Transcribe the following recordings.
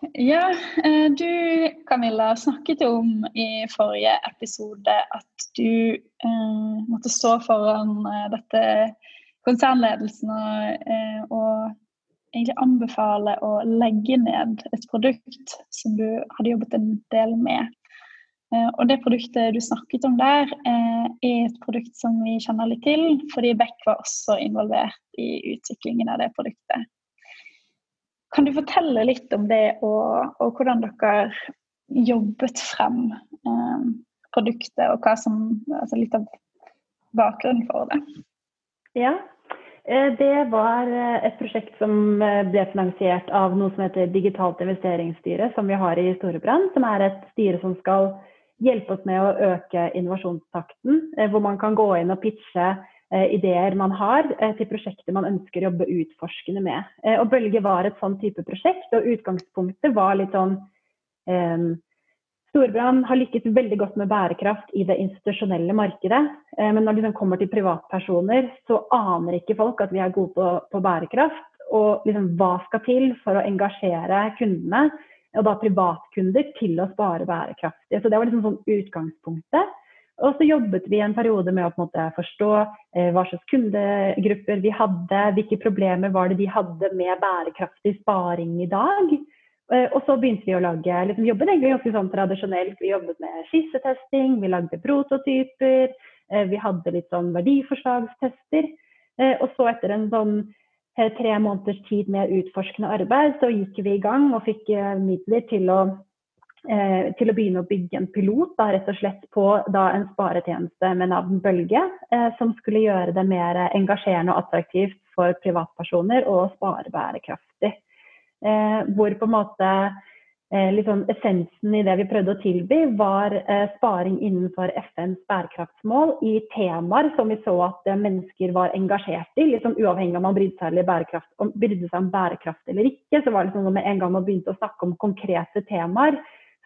Ja, eh, du Camilla snakket om i forrige episode at du eh, måtte stå foran eh, dette konsernledelsen og, eh, og, egentlig anbefale å legge ned et produkt som du hadde jobbet en del med. Eh, og det produktet du snakket om der, eh, er et produkt som vi kjenner litt til, fordi Beck var også involvert i utviklingen av det produktet. Kan du fortelle litt om det, og, og hvordan dere jobbet frem eh, produktet, og som, altså litt av bakgrunnen for det? Ja, eh, det var eh, et prosjekt som eh, ble finansiert av noe som heter Digitalt investeringsstyre, som vi har i Storebrand. Som er et styre som skal hjelpe oss med å øke innovasjonstakten. Hvor man kan gå inn og pitche ideer man har eh, til prosjekter man ønsker å jobbe utforskende med. Eh, og Bølge var et sånn type prosjekt, og utgangspunktet var litt sånn um, Storbrann har lykkes veldig godt med bærekraft i det institusjonelle markedet. Men når det liksom kommer til privatpersoner, så aner ikke folk at vi er gode på, på bærekraft. Og liksom, hva skal til for å engasjere kundene, og da privatkunder, til å spare bærekraftig. Så det var liksom sånn utgangspunktet. Og så jobbet vi en periode med å på en måte forstå eh, hva slags kundegrupper vi hadde, hvilke problemer var det de hadde med bærekraftig sparing i dag. Eh, og så begynte vi å lage, liksom jobbet egentlig ganske sånn tradisjonelt. Vi jobbet med skissetesting, vi lagde prototyper, eh, vi hadde litt sånn verdiforslagstester. Eh, og så etter en sånn eh, tre måneders tid med utforskende arbeid, så gikk vi i gang og fikk eh, midler til å eh, til å begynne å bygge en pilot da, rett og slett på da, en sparetjeneste med navn Bølge, eh, som skulle gjøre det mer engasjerende og attraktivt for privatpersoner å spare bærekraftig. Eh, hvor på en måte liksom essensen i det vi prøvde å tilby, var eh, sparing innenfor FNs bærekraftsmål i temaer som vi så at mennesker var engasjert i. liksom Uavhengig om man brydde seg, om, brydde seg om bærekraft eller ikke. så var det liksom Med en gang man begynte å snakke om konkrete temaer,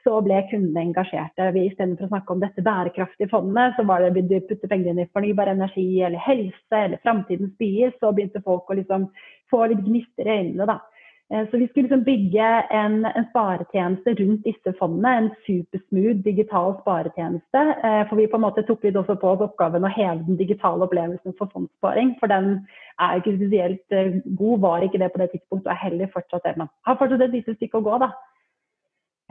så ble kundene engasjerte. Vi Istedenfor å snakke om dette bærekraftige fondet, så var det å putte penger inn i fornybar energi eller helse eller framtidens byer, så begynte folk å liksom få litt gnister i øynene. da. Eh, så vi skulle liksom bygge en, en, sparetjeneste rundt disse fondene. En supersmooth digital sparetjeneste. Eh, for vi på en måte tok litt også på oss oppgaven å heve den digitale opplevelsen for fondssparing. For den er ikke spesielt eh, god, var ikke det på det tidspunktet, og er heller fortsatt det. Men har fortsatt et lite stykke å gå, da.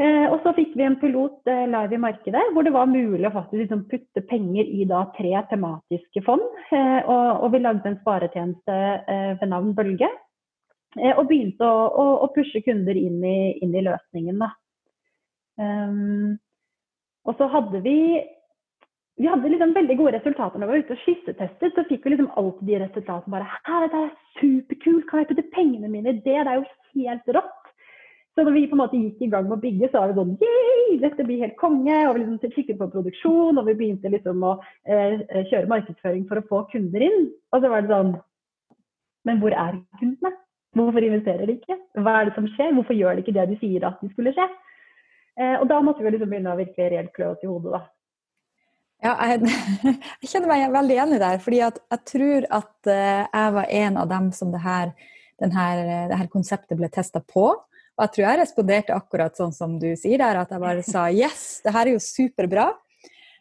Eh, og så fikk vi en pilot eh, live i markedet hvor det var mulig å faktisk liksom putte penger i da, tre tematiske fond. Eh, og, og, vi lagde en sparetjeneste ved navn Bølge. Og begynte å, å, å, pushe kunder inn i, inn i løsningen. Um, og så hadde vi vi hadde liksom veldig gode resultater når vi var ute og skissetestet. Så fikk vi liksom alltid de resultatene bare Hæ, dette er superkult! Kan jeg putte pengene mine i det? Det er jo helt rått! Så når vi på en måte gikk i gang med å bygge, så var det sånn Yay! Dette blir helt konge! Og vi liksom kikket på produksjon, og vi begynte liksom å eh, kjøre markedsføring for å få kunder inn. Og så var det sånn Men hvor er kundene? Hvorfor investerer de ikke? Hva er det som skjer? Hvorfor gjør de ikke det de sier at de skulle skje? Eh, og da måtte vi liksom begynne å virkelig reelt klø oss i hodet, da. Ja, jeg, jeg, kjenner meg veldig det her. fordi jeg tror at uh, jeg var en av dem som det her, her, det her konseptet ble testa på. Og jeg tror jeg responderte akkurat sånn som du sier der, at jeg bare sa yes, det her er jo superbra.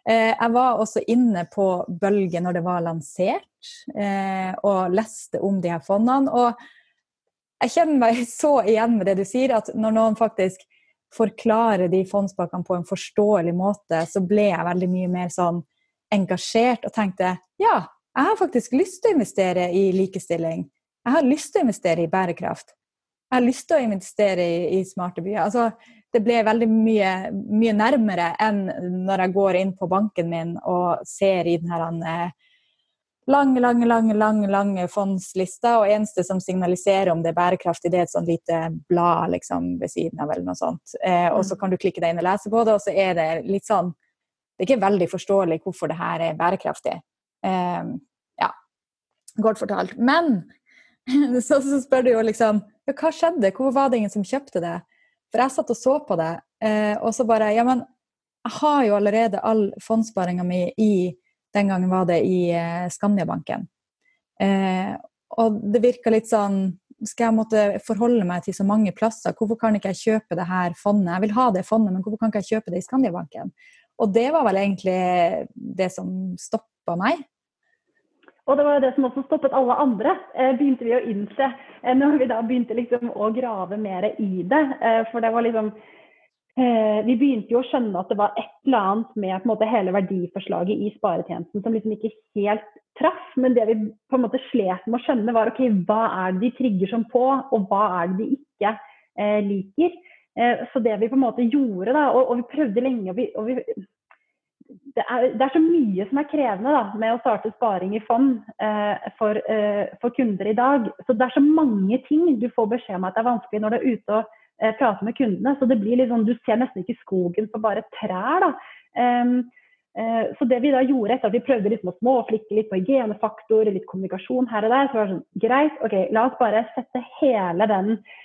Eh, jeg var også inne på Bølge når det var lansert, eh, og leste om de her fondene. Og jeg kjenner meg så igjen med det du sier, at når noen faktisk forklarer de fondspakkene på en forståelig måte, så ble jeg veldig mye mer sånn engasjert og tenkte ja, jeg har faktisk lyst til å investere i likestilling. Jeg har lyst til å investere i bærekraft jeg har lyst til å investere i, i smarte byer. Altså, det ble veldig mye, mye, nærmere enn når jeg går inn på banken min og ser i den her eh, lange, lange, lange, lange, lange fondslista, og eneste som signaliserer om det er bærekraftig, det er et sånt lite blad liksom, ved siden av, eller noe sånt. Eh, og så mm. kan du klikke deg inn og lese på det, og så er det litt sånn Det er ikke veldig forståelig hvorfor det her er bærekraftig. Eh, ja, godt fortalt. Men så, så spør du jo liksom hva skjedde, hvorfor var det ingen som kjøpte det? For jeg satt og så på det, eh, og så bare Ja, men jeg har jo allerede all fondssparinga mi i Den gangen var det i eh, Skandiabanken. Eh, og det virka litt sånn skal jeg måtte forholde meg til så mange plasser? Hvorfor kan ikke jeg kjøpe det her fondet? Jeg vil ha det fondet, men hvorfor kan ikke jeg kjøpe det i Skandiabanken? Og det var vel egentlig det som stoppa meg. Og det var jo det som også stoppet alle andre, eh, begynte vi å innse eh, når vi da begynte liksom å grave mer i det. Eh, for det var liksom Vi begynte jo å skjønne at det var et eller annet med måte, hele verdiforslaget i sparetjenesten som liksom ikke helt traff. Men det vi på en måte slet med å skjønne, var ok, hva er det de trigger som på, og hva er det de ikke liker. Så det vi på en måte gjorde, da, og, og vi prøvde lenge og vi, og vi det er, det er, så mye som er krevende da, med å starte sparing i fond eh, for, eh, for, kunder i dag. Så Det er så mange ting du får beskjed om at det er vanskelig når du er ute og eh, prater med kundene. Så det blir litt sånn, Du ser nesten ikke skogen for bare trær. da. Um, så det vi da gjorde etter at vi prøvde liksom å småflikke litt på hygienefaktor, litt kommunikasjon her og der, så var det sånn greit, ok, la oss bare sette hele den Eh,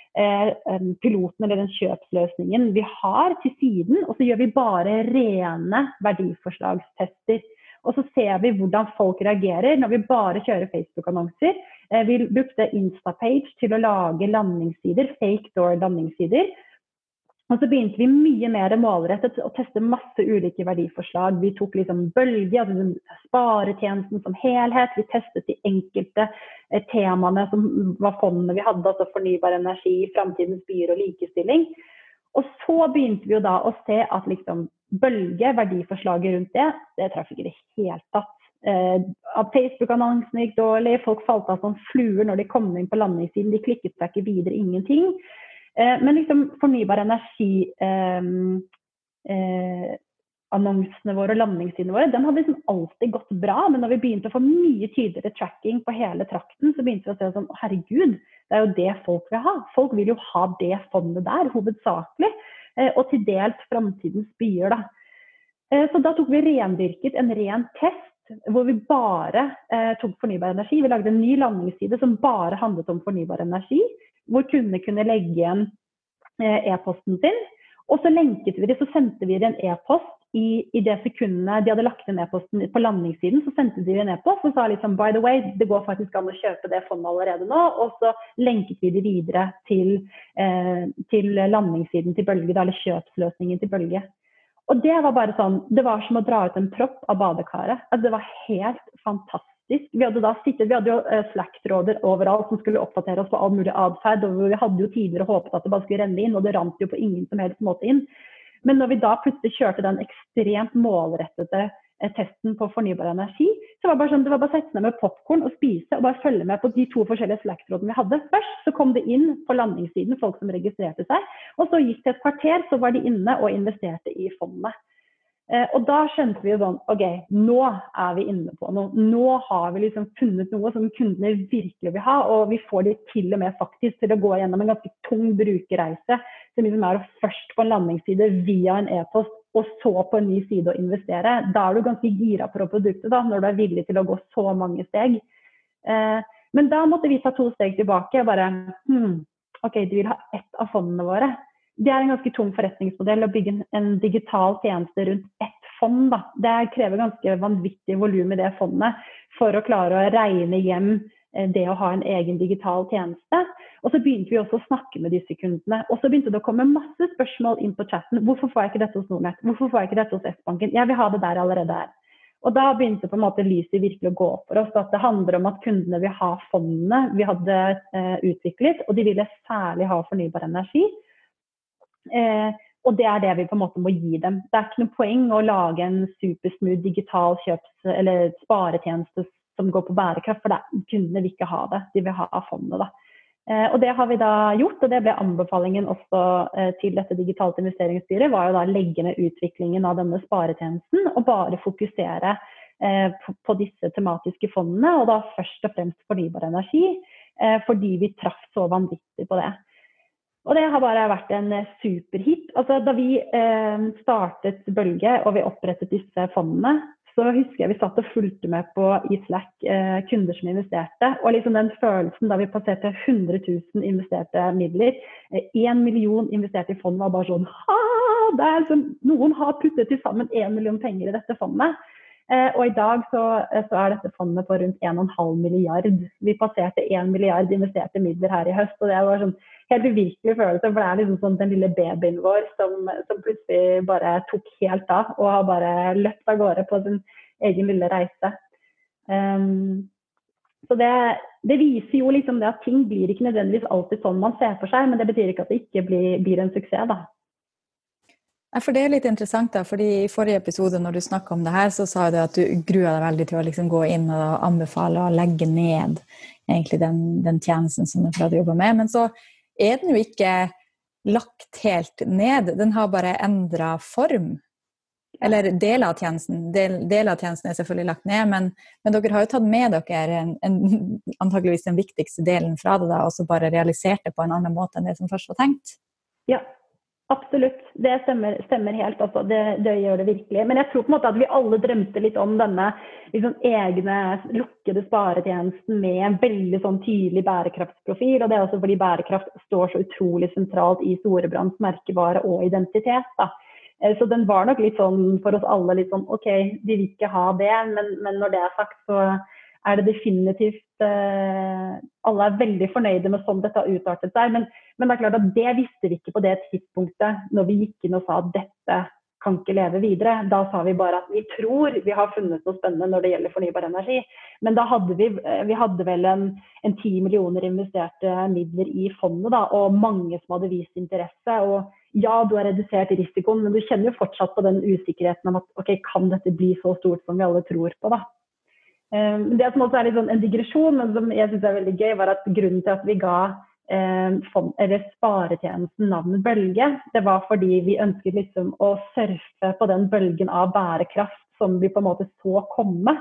piloten eller den kjøpsløsningen vi har til siden, og så gjør vi bare rene verdiforslagstester. Og så ser vi hvordan folk reagerer når vi bare kjører Facebook-annonser. Eh, vi brukte Instapage til å lage landingssider, fake door landingssider. Og så begynte vi mye mer målrettet å teste masse ulike verdiforslag. Vi tok liksom bølge, altså sparetjenesten som helhet. Vi testet de enkelte eh, temaene som var fondene vi hadde, altså fornybar energi, framtidens byer og likestilling. Og så begynte vi jo da å se at liksom bølge, verdiforslaget rundt det, det traff ikke i det hele tatt. Eh, Facebook-annonsene gikk dårlig, folk falt av som fluer når de kom inn på landingssiden. De klikket seg ikke videre, ingenting. Eh, men liksom fornybar energi-annonsene eh, annonsene våre og landingssidene våre, den hadde liksom alltid gått bra. Men når vi begynte å få mye tydeligere tracking på hele trakten, så begynte vi å se sånn herregud, det er jo det folk vil ha. Folk vil jo ha det fondet der, hovedsakelig. Og til dels framtidens byer, da. Så da tok vi rendyrket en ren test hvor vi bare eh, tok fornybar energi. Vi lagde en ny landingsside som bare handlet om fornybar energi hvor kundene kunne legge igjen eh, e-posten sin. Og så lenket vi det, så sendte vi det en e-post i, i, det sekundet de hadde lagt inn e-posten på landingssiden. Så sendte de en e-post og sa liksom by the way, det går faktisk an å kjøpe det fondet allerede nå. Og så lenket vi det videre til, eh, til landingssiden til Bølge, eller kjøpsløsningen til Bølge. Og det var bare sånn, det var som å dra ut en propp av badekaret. Altså, det var helt fantastisk faktisk. Vi hadde da sittet, vi hadde jo Slack-tråder overalt som skulle oppdatere oss på all mulig atferd. Og vi hadde jo tidligere håpet at det bare skulle renne inn, og det rant jo på ingen som helst måte inn. Men når vi da plutselig kjørte den ekstremt målrettede uh, testen på fornybar energi, så var det bare sånn, det var bare å sette ned med popkorn og spise og bare følge med på de to forskjellige Slack-trådene vi hadde. Først så kom det inn på landingssiden folk som registrerte seg, og så gikk det et kvarter, så var de inne og investerte i fondet. Eh, og da skjønte vi jo sånn OK, nå er vi inne på noe. Nå har vi liksom funnet noe som kundene virkelig vil ha. Og vi får de til og med faktisk til å gå gjennom en ganske tung brukerreise. Som liksom er å først på en landingsside via en e-post, og så på en ny side å investere. Da er du ganske gira på produktet, da, når du er villig til å gå så mange steg. Eh, men da måtte vi ta to steg tilbake bare hm, OK, du vil ha ett av fondene våre det er en ganske tung forretningsmodell å bygge en digital tjeneste rundt ett fond. Da. Det krever ganske vanvittig volum i det fondet for å klare å regne hjem eh, det å ha en egen digital tjeneste. Og så begynte vi også å snakke med disse kundene. Og så begynte det å komme masse spørsmål inn på chatten. Hvorfor får jeg ikke dette hos Nordnett? Hvorfor får jeg ikke dette hos S-banken? Jeg vil ha det der allerede her. Og da begynte på en måte lyset virkelig å gå opp for oss. At det handler om at kundene vil ha fondene vi hadde eh, utviklet, og de ville særlig ha fornybar energi. Eh, og det er det vi på en måte må gi dem. Det er ikke noe poeng å lage en supersmooth digital kjøps- eller sparetjeneste som går på bærekraft, for det, kundene vil ikke ha det. De vil ha fondet. da. Eh, og Det har vi da gjort, og det ble anbefalingen også eh, til dette digitalt investeringsstyret. var jo da legge ned utviklingen av denne sparetjenesten og bare fokusere eh, på, på, disse tematiske fondene. Og da først og fremst fornybar energi, eh, fordi vi traff så vanvittig på det. Og det har bare vært en eh, superhit. Altså, da vi eh, startet Bølge og vi opprettet disse fondene, så husker jeg vi satt og fulgte med på i Slack eh, kunder som investerte. Og liksom den følelsen da vi passerte 100 000 investerte midler, én eh, million investerte i fond, var bare sånn ha, det er som, Noen har puttet til sammen én million penger i dette fondet. Eh, og i dag så, eh, så, er dette fondet på rundt 1,5 milliard. Vi passerte 1 milliard investerte midler her i høst. og det var sånn helt uvirkelig følelse. For det er liksom sånn den lille babyen vår som, som, plutselig bare tok helt av og har bare løpt av gårde på sin egen lille reise. Um, så det, det, viser jo liksom det at ting blir ikke nødvendigvis alltid sånn man ser for seg, men det betyr ikke at det ikke blir, blir en suksess, da. For Det er litt interessant, da, fordi i forrige episode når du snakka om det her, så sa du at du gruer deg veldig til å liksom gå inn og anbefale å legge ned egentlig den, den tjenesten som du hadde jobba med. Men så er den jo ikke lagt helt ned, den har bare endra form. Eller deler av tjenesten. Del, deler av tjenesten er selvfølgelig lagt ned, men, men dere har jo tatt med dere en, en, antageligvis den viktigste delen fra det, da, og så bare realisert det på en annen måte enn det som først var tenkt. Ja, Absolutt, det stemmer, stemmer helt. Altså. Det, det, gjør det virkelig. Men jeg tror på en måte at vi alle drømte litt om denne liksom, egne lukkede sparetjenesten med en veldig sånn, tydelig bærekraftsprofil. Og det er også fordi bærekraft står så utrolig sentralt i Storebrands merkevare og identitet. Da. Eh, så den var nok litt sånn for oss alle litt sånn OK, vi vil ikke ha det. Men, men når det er sagt, så er det definitivt eh, Alle er veldig fornøyde med sånn dette har utartet seg. Men, men, det er klart at det visste vi ikke på det tidspunktet når vi gikk inn og sa at dette kan ikke leve videre. Da sa vi bare at vi tror vi har funnet noe spennende når det gjelder fornybar energi. Men da hadde vi, eh, vi hadde vel en, ti 10 millioner investerte midler i fondet, da, og mange som hadde vist interesse. og ja, du har redusert risikoen, men du kjenner jo fortsatt på den usikkerheten om at ok, kan dette bli så stort som vi alle tror på. da. Ehm, det som også er sånn en digresjon, men som jeg syns er veldig gøy, var at grunnen til at vi ga fond, eller sparetjenesten navnet Bølge, det var fordi vi ønsket liksom å surfe på den bølgen av bærekraft som vi på en måte så komme.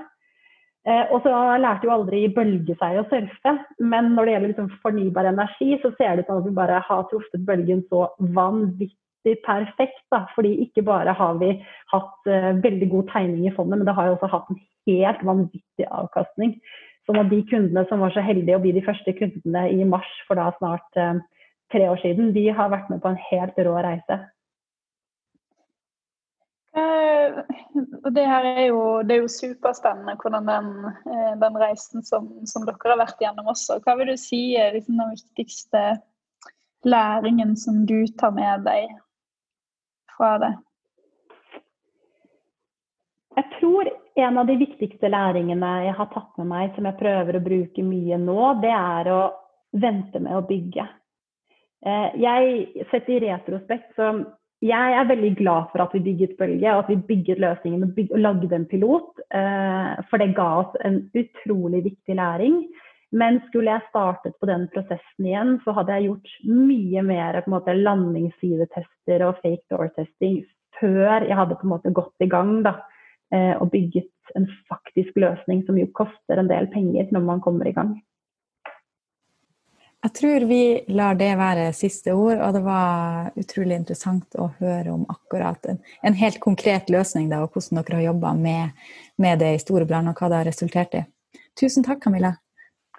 Eh, og så lærte jo aldri Bølge seg å surfe, men når det gjelder liksom fornybar energi, så ser det ut som at vi bare har truffet bølgen så vanvittig perfekt. Da. Fordi ikke bare har vi hatt uh, veldig god tegning i fondet, men det har jo også hatt en helt vanvittig avkastning. Sånn at de kundene som var så heldige å bli de første kundene i mars for da snart uh, tre år siden, de har vært med på en helt rå reise. Uh, det her er jo, det er jo superspennende hvordan den, den reisen som, som, dere har vært gjennom også. Hva vil du si er liksom den viktigste læringen som du tar med deg fra det? Jeg tror en av de viktigste læringene jeg har tatt med meg, som jeg prøver å bruke mye nå, det er å vente med å bygge. Eh, jeg setter i retrospekt så jeg er veldig glad for at vi bygget Bølge, og at vi bygget løsningen og, bygget, og lagde en pilot. Eh, for det ga oss en utrolig viktig læring. Men skulle jeg startet på den prosessen igjen, så hadde jeg gjort mye mer på en måte, landingssidetester og fake door-testing før jeg hadde på en måte gått i gang da, eh, og bygget en faktisk løsning som jo koster en del penger når man kommer i gang. Jeg tror vi lar det være siste ord, og det var utrolig interessant å høre om akkurat en, en helt konkret løsning da, og hvordan dere har jobba med, med, det i store brann, og hva det har resultert i. Tusen takk, Camilla.